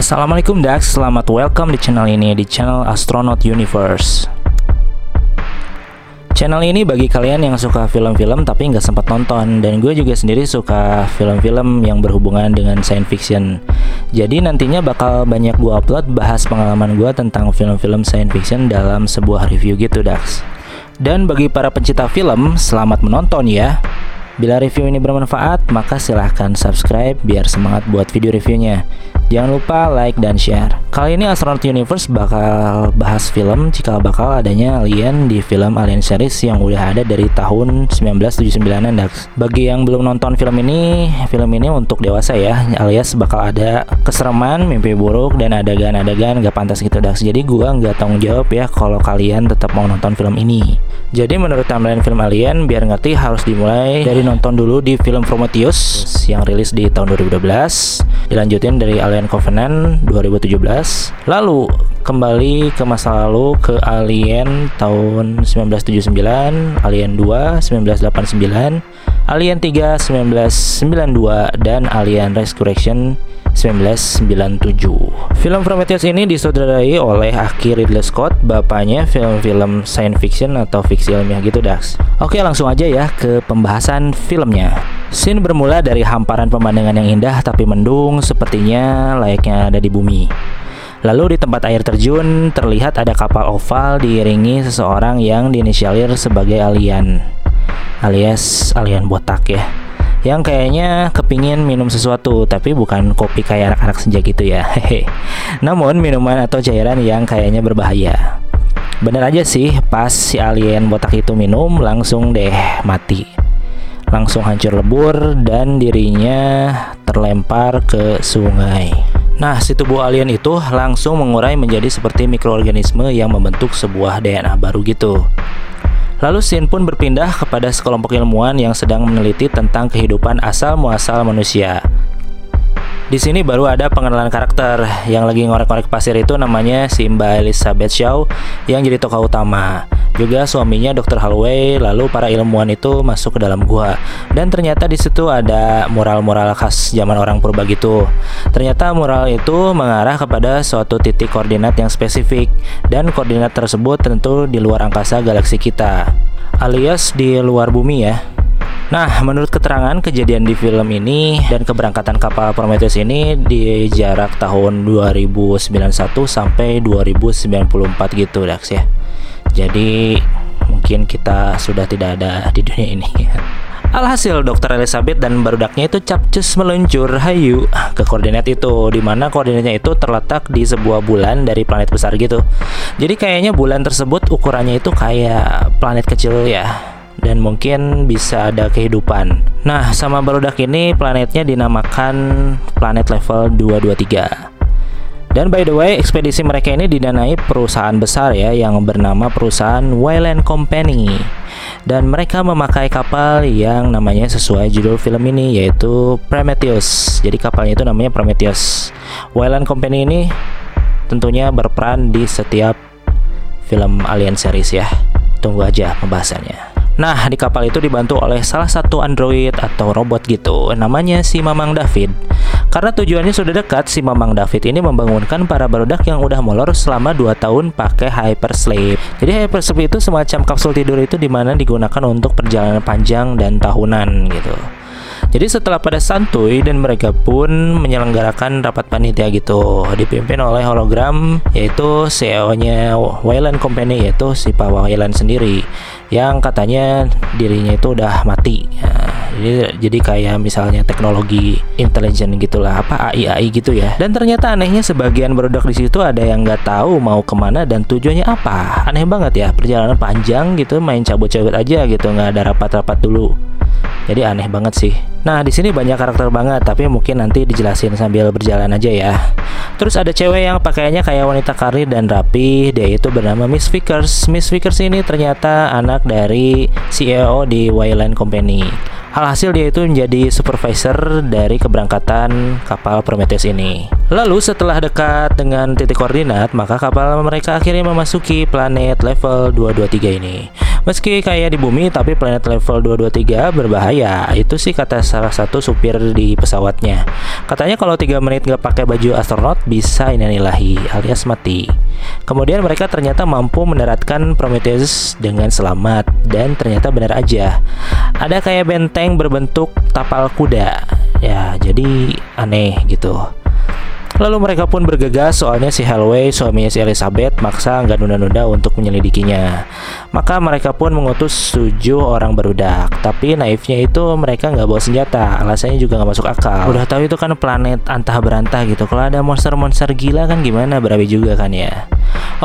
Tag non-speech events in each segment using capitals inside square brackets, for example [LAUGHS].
Assalamualaikum Dax, selamat welcome di channel ini di channel Astronaut Universe. Channel ini bagi kalian yang suka film-film tapi nggak sempat nonton dan gue juga sendiri suka film-film yang berhubungan dengan science fiction. Jadi nantinya bakal banyak gue upload bahas pengalaman gue tentang film-film science fiction dalam sebuah review gitu Dax. Dan bagi para pencinta film, selamat menonton ya. Bila review ini bermanfaat, maka silahkan subscribe biar semangat buat video reviewnya. Jangan lupa like dan share. Kali ini Astronaut Universe bakal bahas film jika bakal adanya alien di film Alien series yang udah ada dari tahun 1979an Dax. Bagi yang belum nonton film ini, film ini untuk dewasa ya, alias bakal ada kesereman, mimpi buruk dan adegan-adegan gak pantas gitu Dax. Jadi gua nggak tanggung jawab ya kalau kalian tetap mau nonton film ini. Jadi menurut timeline film Alien, biar ngerti harus dimulai dari nonton dulu di film Prometheus yang rilis di tahun 2012, dilanjutin dari Alien Alien Covenant 2017 Lalu kembali ke masa lalu ke Alien tahun 1979 Alien 2 1989 Alien 3 1992 dan Alien Resurrection 1997. Film Prometheus ini disutradarai oleh Aki Ridley Scott, bapaknya film-film science fiction atau fiksi ilmiah gitu, Dax. Oke, langsung aja ya ke pembahasan filmnya. Scene bermula dari hamparan pemandangan yang indah tapi mendung, sepertinya layaknya ada di bumi. Lalu di tempat air terjun terlihat ada kapal oval diiringi seseorang yang diinisialir sebagai alien. Alias alien botak ya. Yang kayaknya kepingin minum sesuatu tapi bukan kopi kayak anak-anak senja gitu ya. Hehe. Namun minuman atau cairan yang kayaknya berbahaya. Bener aja sih pas si alien botak itu minum langsung deh mati. Langsung hancur lebur dan dirinya terlempar ke sungai Nah, si tubuh alien itu langsung mengurai menjadi seperti mikroorganisme yang membentuk sebuah DNA baru gitu. Lalu Sin pun berpindah kepada sekelompok ilmuwan yang sedang meneliti tentang kehidupan asal-muasal manusia. Di sini baru ada pengenalan karakter yang lagi ngorek-ngorek pasir itu namanya Simba Elizabeth Shaw yang jadi tokoh utama. Juga suaminya Dr. Holloway, lalu para ilmuwan itu masuk ke dalam gua. Dan ternyata di situ ada mural-mural khas zaman orang purba gitu. Ternyata mural itu mengarah kepada suatu titik koordinat yang spesifik dan koordinat tersebut tentu di luar angkasa galaksi kita, alias di luar bumi ya. Nah, menurut keterangan kejadian di film ini dan keberangkatan kapal Prometheus ini di jarak tahun 2091 sampai 2094 gitu, Dax ya. Jadi mungkin kita sudah tidak ada di dunia ini. [LAUGHS] Alhasil Dokter Elizabeth dan barudaknya itu capcus meluncur hayu ke koordinat itu di mana koordinatnya itu terletak di sebuah bulan dari planet besar gitu. Jadi kayaknya bulan tersebut ukurannya itu kayak planet kecil ya dan mungkin bisa ada kehidupan. Nah, sama barudak ini planetnya dinamakan planet level 223. Dan by the way, ekspedisi mereka ini didanai perusahaan besar ya yang bernama perusahaan Wayland Company. Dan mereka memakai kapal yang namanya sesuai judul film ini yaitu Prometheus. Jadi kapalnya itu namanya Prometheus. Wayland Company ini tentunya berperan di setiap film Alien series ya. Tunggu aja pembahasannya. Nah, di kapal itu dibantu oleh salah satu android atau robot gitu, namanya si Mamang David. Karena tujuannya sudah dekat, si Mamang David ini membangunkan para barudak yang udah molor selama 2 tahun pakai hypersleep. Jadi hypersleep itu semacam kapsul tidur itu di mana digunakan untuk perjalanan panjang dan tahunan gitu. Jadi setelah pada santuy dan mereka pun menyelenggarakan rapat panitia gitu dipimpin oleh hologram yaitu CEO-nya Wayland Company yaitu si Pak Wayland sendiri yang katanya dirinya itu udah mati. Nah, jadi jadi kayak misalnya teknologi intelijen gitulah apa AI AI gitu ya. Dan ternyata anehnya sebagian berodok di situ ada yang nggak tahu mau ke mana dan tujuannya apa. Aneh banget ya perjalanan panjang gitu main cabut-cabut aja gitu nggak ada rapat-rapat dulu. Jadi aneh banget sih. Nah, di sini banyak karakter banget, tapi mungkin nanti dijelasin sambil berjalan aja ya. Terus ada cewek yang pakaiannya kayak wanita karir dan rapi, dia itu bernama Miss Vickers. Miss Vickers ini ternyata anak dari CEO di Wayland Company. Alhasil dia itu menjadi supervisor dari keberangkatan kapal Prometheus ini. Lalu setelah dekat dengan titik koordinat, maka kapal mereka akhirnya memasuki planet level 223 ini. Meski kayak di bumi tapi planet level 223 berbahaya. Itu sih kata salah satu supir di pesawatnya. Katanya kalau 3 menit nggak pakai baju astronot bisa inanilahi alias mati. Kemudian mereka ternyata mampu mendaratkan Prometheus dengan selamat dan ternyata benar aja. Ada kayak benteng berbentuk tapal kuda. Ya, jadi aneh gitu. Lalu mereka pun bergegas soalnya si Hallway suaminya si Elizabeth maksa nggak nunda-nunda untuk menyelidikinya. Maka mereka pun mengutus tujuh orang berudak. Tapi naifnya itu mereka nggak bawa senjata. Alasannya juga nggak masuk akal. Udah tahu itu kan planet antah berantah gitu. Kalau ada monster-monster gila kan gimana berabi juga kan ya.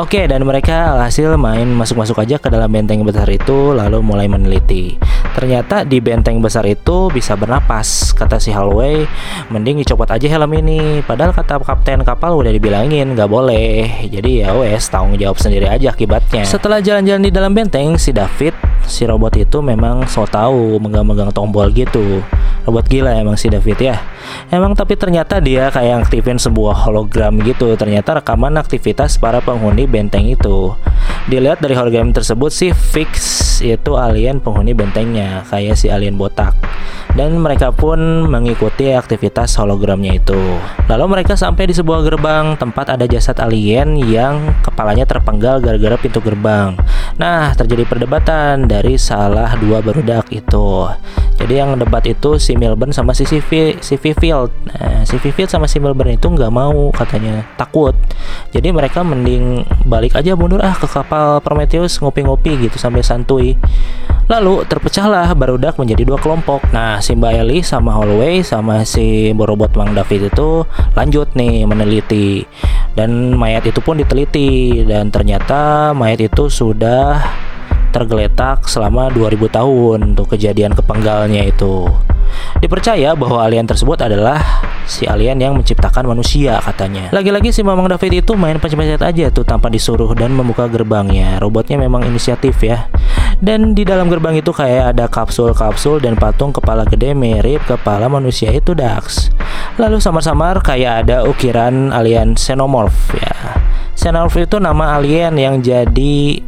Oke dan mereka hasil main masuk-masuk aja ke dalam benteng besar itu lalu mulai meneliti. Ternyata di benteng besar itu bisa bernapas. Kata si Hallway, mending dicopot aja helm ini. Padahal kata kapten kapal udah dibilangin nggak boleh. Jadi ya wes tanggung jawab sendiri aja akibatnya. Setelah jalan-jalan di dalam benteng, si David, si robot itu memang so tahu megang-megang tombol gitu. Robot gila emang si David ya. Emang tapi ternyata dia kayak aktifin sebuah hologram gitu. Ternyata rekaman aktivitas para penghuni benteng itu. Dilihat dari hologram tersebut sih fix itu alien penghuni bentengnya kayak si alien botak dan mereka pun mengikuti aktivitas hologramnya itu. Lalu mereka sampai di sebuah gerbang tempat ada jasad alien yang kepalanya terpenggal gara-gara pintu gerbang. Nah, terjadi perdebatan dari salah dua berudak itu. Jadi yang debat itu si Melbourne sama si CV, Field. Nah, si Field sama si Melbourne itu nggak mau katanya takut. Jadi mereka mending balik aja mundur ah ke kapal Prometheus ngopi-ngopi gitu sampai santuy. Lalu terpecahlah barudak menjadi dua kelompok. Nah, si Mbak Eli sama Holloway sama si borobot Mang David itu lanjut nih meneliti. Dan mayat itu pun diteliti dan ternyata mayat itu sudah tergeletak selama 2000 tahun untuk kejadian kepenggalnya itu. Dipercaya bahwa alien tersebut adalah si alien yang menciptakan manusia katanya. Lagi-lagi si Mamang David itu main pencet-pencet aja tuh tanpa disuruh dan membuka gerbangnya. Robotnya memang inisiatif ya. Dan di dalam gerbang itu kayak ada kapsul-kapsul dan patung kepala gede mirip kepala manusia itu Dax. Lalu samar-samar kayak ada ukiran alien xenomorph ya. Xenomorph itu nama alien yang jadi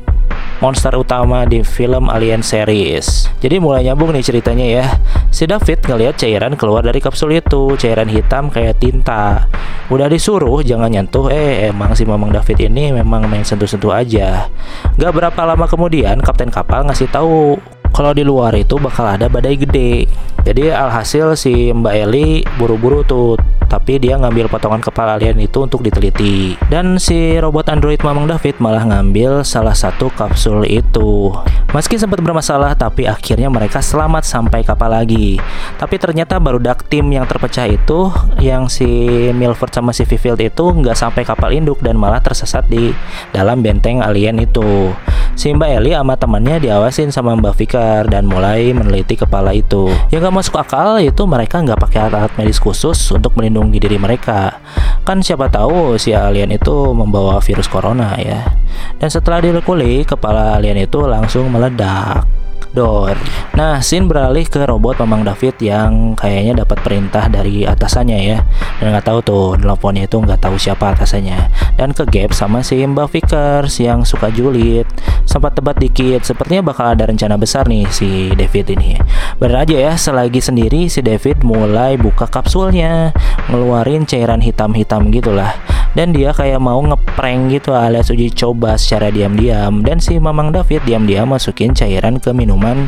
monster utama di film Alien series. Jadi mulai nyambung nih ceritanya ya. Si David ngelihat cairan keluar dari kapsul itu, cairan hitam kayak tinta. Udah disuruh jangan nyentuh, eh emang si Mamang David ini memang main sentuh-sentuh aja. Gak berapa lama kemudian kapten kapal ngasih tahu kalau di luar itu bakal ada badai gede. Jadi alhasil si Mbak Eli buru-buru tuh tapi dia ngambil potongan kepala alien itu untuk diteliti. Dan si robot android Mamang David malah ngambil salah satu kapsul itu. Meski sempat bermasalah, tapi akhirnya mereka selamat sampai kapal lagi. Tapi ternyata baru dak tim yang terpecah itu, yang si Milford sama si Fifield itu nggak sampai kapal induk dan malah tersesat di dalam benteng alien itu. Si Mbak Eli sama temannya diawasin sama Mbak Fikar dan mulai meneliti kepala itu. Yang gak masuk akal itu mereka nggak pakai alat medis khusus untuk melindungi diri mereka. Kan siapa tahu si alien itu membawa virus corona ya. Dan setelah dilekuli, kepala alien itu langsung meledak door. Nah, scene beralih ke robot Mamang David yang kayaknya dapat perintah dari atasannya ya. Dan nggak tahu tuh teleponnya itu nggak tahu siapa atasannya. Dan ke gap sama si Mbak Vickers yang suka julid. Sempat debat dikit, sepertinya bakal ada rencana besar nih si David ini. Bener aja ya, selagi sendiri si David mulai buka kapsulnya, ngeluarin cairan hitam-hitam gitulah dan dia kayak mau ngeprank gitu alias uji coba secara diam-diam. Dan si Mamang David diam-diam masukin cairan ke minuman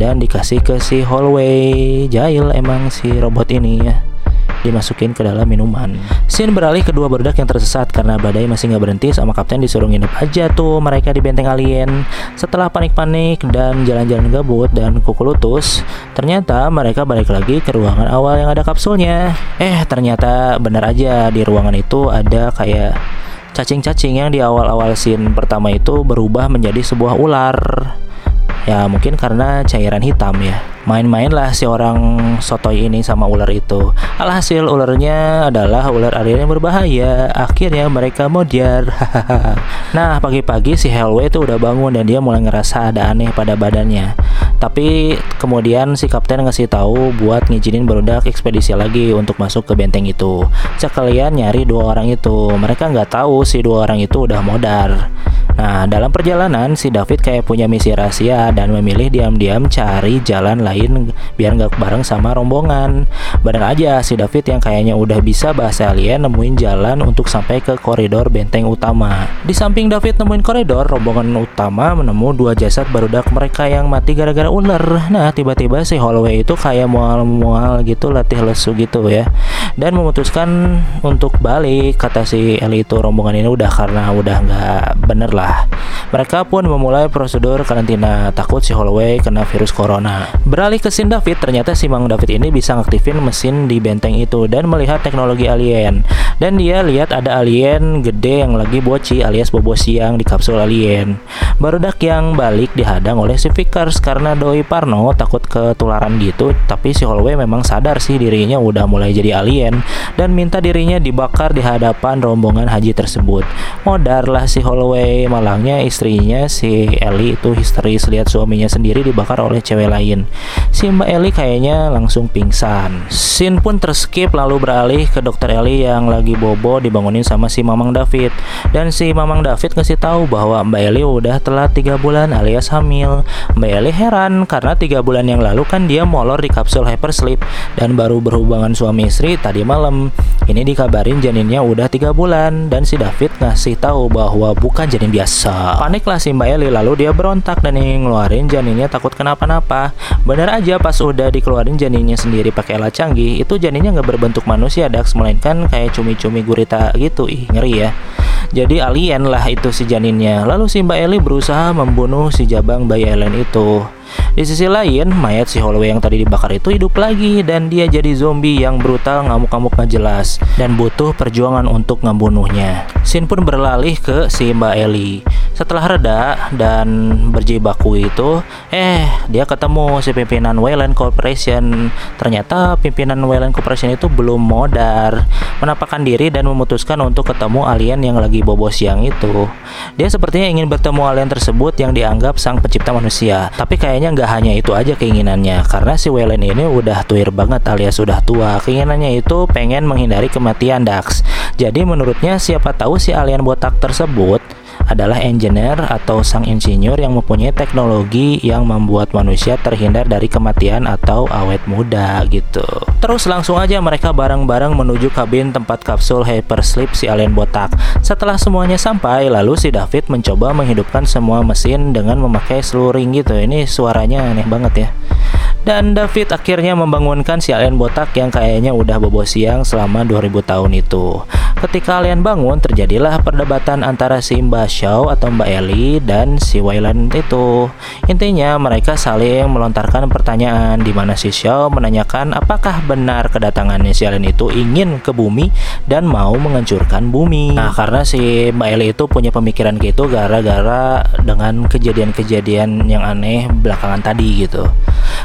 dan dikasih ke si hallway. Jail emang si robot ini ya dimasukin ke dalam minuman. Scene beralih kedua berdak yang tersesat karena badai masih nggak berhenti sama kapten disuruh nginep aja tuh mereka di benteng alien. Setelah panik-panik dan jalan-jalan gabut dan kuku lutus, ternyata mereka balik lagi ke ruangan awal yang ada kapsulnya. Eh, ternyata benar aja di ruangan itu ada kayak cacing-cacing yang di awal-awal scene pertama itu berubah menjadi sebuah ular. Ya mungkin karena cairan hitam ya main-mainlah si orang sotoy ini sama ular itu. Alhasil ularnya adalah ular alien yang berbahaya. Akhirnya mereka modiar. [LAUGHS] nah, pagi-pagi si Hellway itu udah bangun dan dia mulai ngerasa ada aneh pada badannya. Tapi kemudian si kapten ngasih tahu buat ngizinin berudak ekspedisi lagi untuk masuk ke benteng itu. Sekalian nyari dua orang itu. Mereka nggak tahu si dua orang itu udah modar. Nah, dalam perjalanan si David kayak punya misi rahasia dan memilih diam-diam cari jalan lain biar nggak bareng sama rombongan. Benar aja si David yang kayaknya udah bisa bahasa alien nemuin jalan untuk sampai ke koridor benteng utama. Di samping David nemuin koridor, rombongan utama menemu dua jasad barudak mereka yang mati gara-gara ular. Nah, tiba-tiba si Holloway itu kayak mual-mual gitu, latih lesu gitu ya. Dan memutuskan untuk balik, kata si Ellie itu rombongan ini udah karena udah nggak bener lah. Mereka pun memulai prosedur karantina takut si Holloway kena virus corona. Beralih ke scene David, ternyata si Mang David ini bisa ngaktifin mesin di benteng itu dan melihat teknologi alien. Dan dia lihat ada alien gede yang lagi boci alias bobo siang di kapsul alien. Barudak yang balik dihadang oleh si Vickers karena doi Parno takut ketularan gitu, tapi si Holloway memang sadar sih dirinya udah mulai jadi alien dan minta dirinya dibakar di hadapan rombongan haji tersebut. Modar lah si Holloway malangnya istrinya si Ellie itu histeris lihat suaminya sendiri dibakar oleh cewek lain. Si Mbak Ellie kayaknya langsung pingsan. Scene pun terskip lalu beralih ke dokter Ellie yang lagi bobo dibangunin sama si Mamang David. Dan si Mamang David ngasih tahu bahwa Mbak Ellie udah telat tiga bulan alias hamil. Mbak Ellie heran karena tiga bulan yang lalu kan dia molor di kapsul hypersleep dan baru berhubungan suami istri tadi malam. Ini dikabarin janinnya udah tiga bulan dan si David ngasih tahu bahwa bukan janin biasa biasa. Paniklah si Mbak Eli lalu dia berontak dan ingin ngeluarin janinnya takut kenapa-napa. Bener aja pas udah dikeluarin janinnya sendiri pakai alat canggih, itu janinnya nggak berbentuk manusia Dax, melainkan kayak cumi-cumi gurita gitu. Ih, ngeri ya. Jadi alien lah itu si janinnya. Lalu si Mbak Eli berusaha membunuh si jabang bayi alien itu. Di sisi lain, mayat si Holloway yang tadi dibakar itu hidup lagi dan dia jadi zombie yang brutal ngamuk-ngamuk gak jelas dan butuh perjuangan untuk ngebunuhnya. Sin pun berlalih ke si Mbak Ellie. Setelah reda dan berjibaku itu, eh dia ketemu si pimpinan Wayland Corporation. Ternyata pimpinan Wayland Corporation itu belum modar, menampakkan diri dan memutuskan untuk ketemu alien yang lagi bobo siang itu. Dia sepertinya ingin bertemu alien tersebut yang dianggap sang pencipta manusia. Tapi kayaknya nggak hanya itu aja keinginannya, karena si Wayland ini udah tuir banget alias sudah tua. Keinginannya itu pengen menghindari kematian Dax. Jadi menurutnya siapa tahu si alien botak tersebut adalah engineer atau sang insinyur yang mempunyai teknologi yang membuat manusia terhindar dari kematian atau awet muda gitu. Terus langsung aja mereka bareng-bareng menuju kabin tempat kapsul hypersleep si alien botak. Setelah semuanya sampai, lalu si David mencoba menghidupkan semua mesin dengan memakai sluring gitu. Ini suaranya aneh banget ya. Dan David akhirnya membangunkan si alien botak yang kayaknya udah bobo siang selama 2000 tahun itu. Ketika alien bangun, terjadilah perdebatan antara si Mbak Shaw atau Mbak Ellie dan si Wayland itu. Intinya mereka saling melontarkan pertanyaan di mana si Shaw menanyakan apakah benar kedatangannya si alien itu ingin ke bumi dan mau menghancurkan bumi. Nah, karena si Mbak Ellie itu punya pemikiran gitu gara-gara dengan kejadian-kejadian yang aneh belakangan tadi gitu.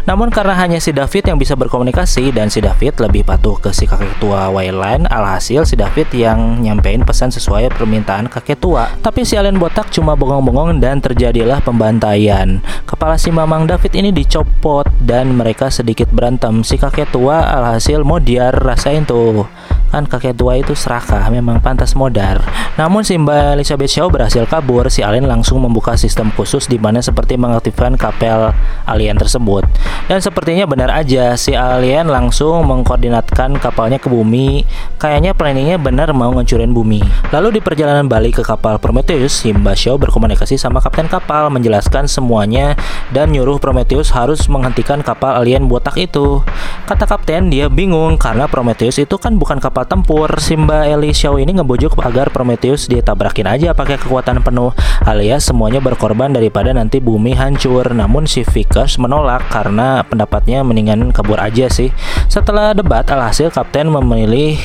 Namun karena hanya si David yang bisa berkomunikasi dan si David lebih patuh ke si kakek tua Wayland, alhasil si David yang nyampein pesan sesuai permintaan kakek tua. Tapi si alien botak cuma bengong-bengong dan terjadilah pembantaian. Kepala si Mamang David ini dicopot dan mereka sedikit berantem. Si kakek tua alhasil modiar rasain tuh kan kakek tua itu serakah memang pantas modar. Namun si Mbak Elizabeth Shaw berhasil kabur si alien langsung membuka sistem khusus di mana seperti mengaktifkan kapel alien tersebut. Dan sepertinya benar aja si alien langsung mengkoordinatkan kapalnya ke bumi. Kayaknya planningnya benar mau ngancurin bumi. Lalu di perjalanan balik ke kapal Prometheus si Mbak Shaw berkomunikasi sama kapten kapal menjelaskan semuanya dan nyuruh Prometheus harus menghentikan kapal alien botak itu. Kata kapten dia bingung karena Prometheus itu kan bukan kapal kapal tempur, Simba Elishaw ini ngebujuk agar Prometheus ditabrakin aja pakai kekuatan penuh, alias semuanya berkorban daripada nanti bumi hancur. Namun si Vickers menolak karena pendapatnya mendingan kabur aja sih. Setelah debat, alhasil kapten memilih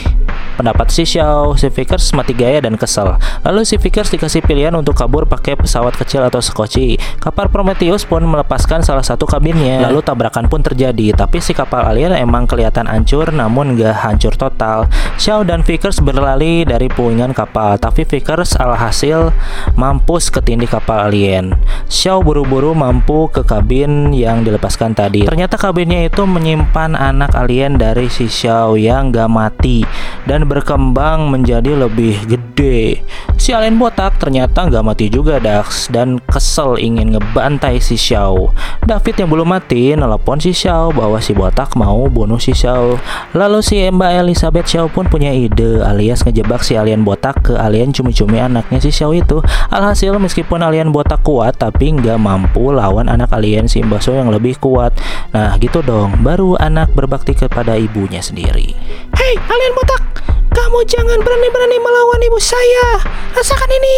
Pendapat si Xiao, si Vickers mati gaya dan kesel. Lalu si Vickers dikasih pilihan untuk kabur pakai pesawat kecil atau skoci. Kapal Prometheus pun melepaskan salah satu kabinnya. Lalu tabrakan pun terjadi, tapi si kapal alien emang kelihatan hancur namun gak hancur total. Xiao dan Vickers berlari dari puingan kapal, tapi Vickers alhasil mampus ketindih kapal alien. Xiao buru-buru mampu ke kabin yang dilepaskan tadi. Ternyata kabinnya itu menyimpan anak alien dari si Xiao yang gak mati dan dan berkembang menjadi lebih gede. Si alien botak ternyata nggak mati juga Dax dan kesel ingin ngebantai si Xiao. David yang belum mati nelpon si Xiao bahwa si botak mau bunuh si Xiao. Lalu si Mbak Elizabeth Xiao pun punya ide alias ngejebak si alien botak ke alien cumi-cumi anaknya si Xiao itu. Alhasil meskipun alien botak kuat tapi nggak mampu lawan anak alien si Mbak Xiao yang lebih kuat. Nah gitu dong, baru anak berbakti kepada ibunya sendiri. Hei, alien botak! Kamu jangan berani-berani melawan ibu saya. Rasakan ini.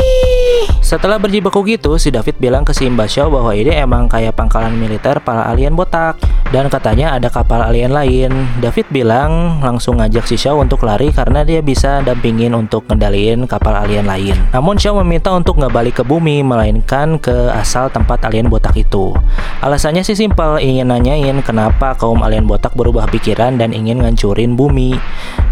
Setelah berjibaku gitu, si David bilang ke si Mbak Xiao bahwa ini emang kayak pangkalan militer para alien botak. Dan katanya ada kapal alien lain. David bilang langsung ngajak si Xiao untuk lari karena dia bisa dampingin untuk ngendaliin kapal alien lain. Namun Xiao meminta untuk nggak balik ke bumi, melainkan ke asal tempat alien botak itu. Alasannya sih simpel, ingin nanyain kenapa kaum alien botak berubah pikiran dan ingin ngancurin bumi.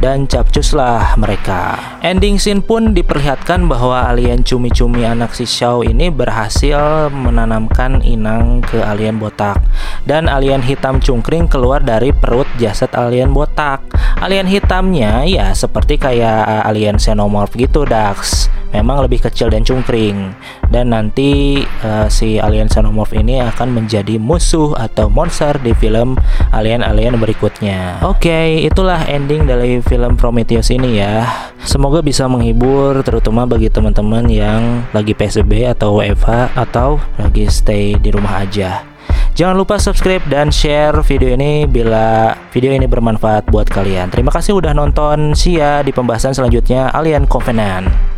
Dan capcuslah mereka. Ending scene pun diperlihatkan bahwa alien cumi-cumi anak si Xiao ini berhasil menanamkan inang ke alien botak. Dan alien hitam cungkring keluar dari perut jasad alien botak. Alien hitamnya ya seperti kayak alien xenomorph gitu, Dax memang lebih kecil dan cungkring dan nanti uh, si alien xenomorph ini akan menjadi musuh atau monster di film alien-alien berikutnya. Oke, okay, itulah ending dari film Prometheus ini ya. Semoga bisa menghibur terutama bagi teman-teman yang lagi PSBB atau WFH atau lagi stay di rumah aja. Jangan lupa subscribe dan share video ini bila video ini bermanfaat buat kalian. Terima kasih udah nonton. See ya di pembahasan selanjutnya Alien Covenant.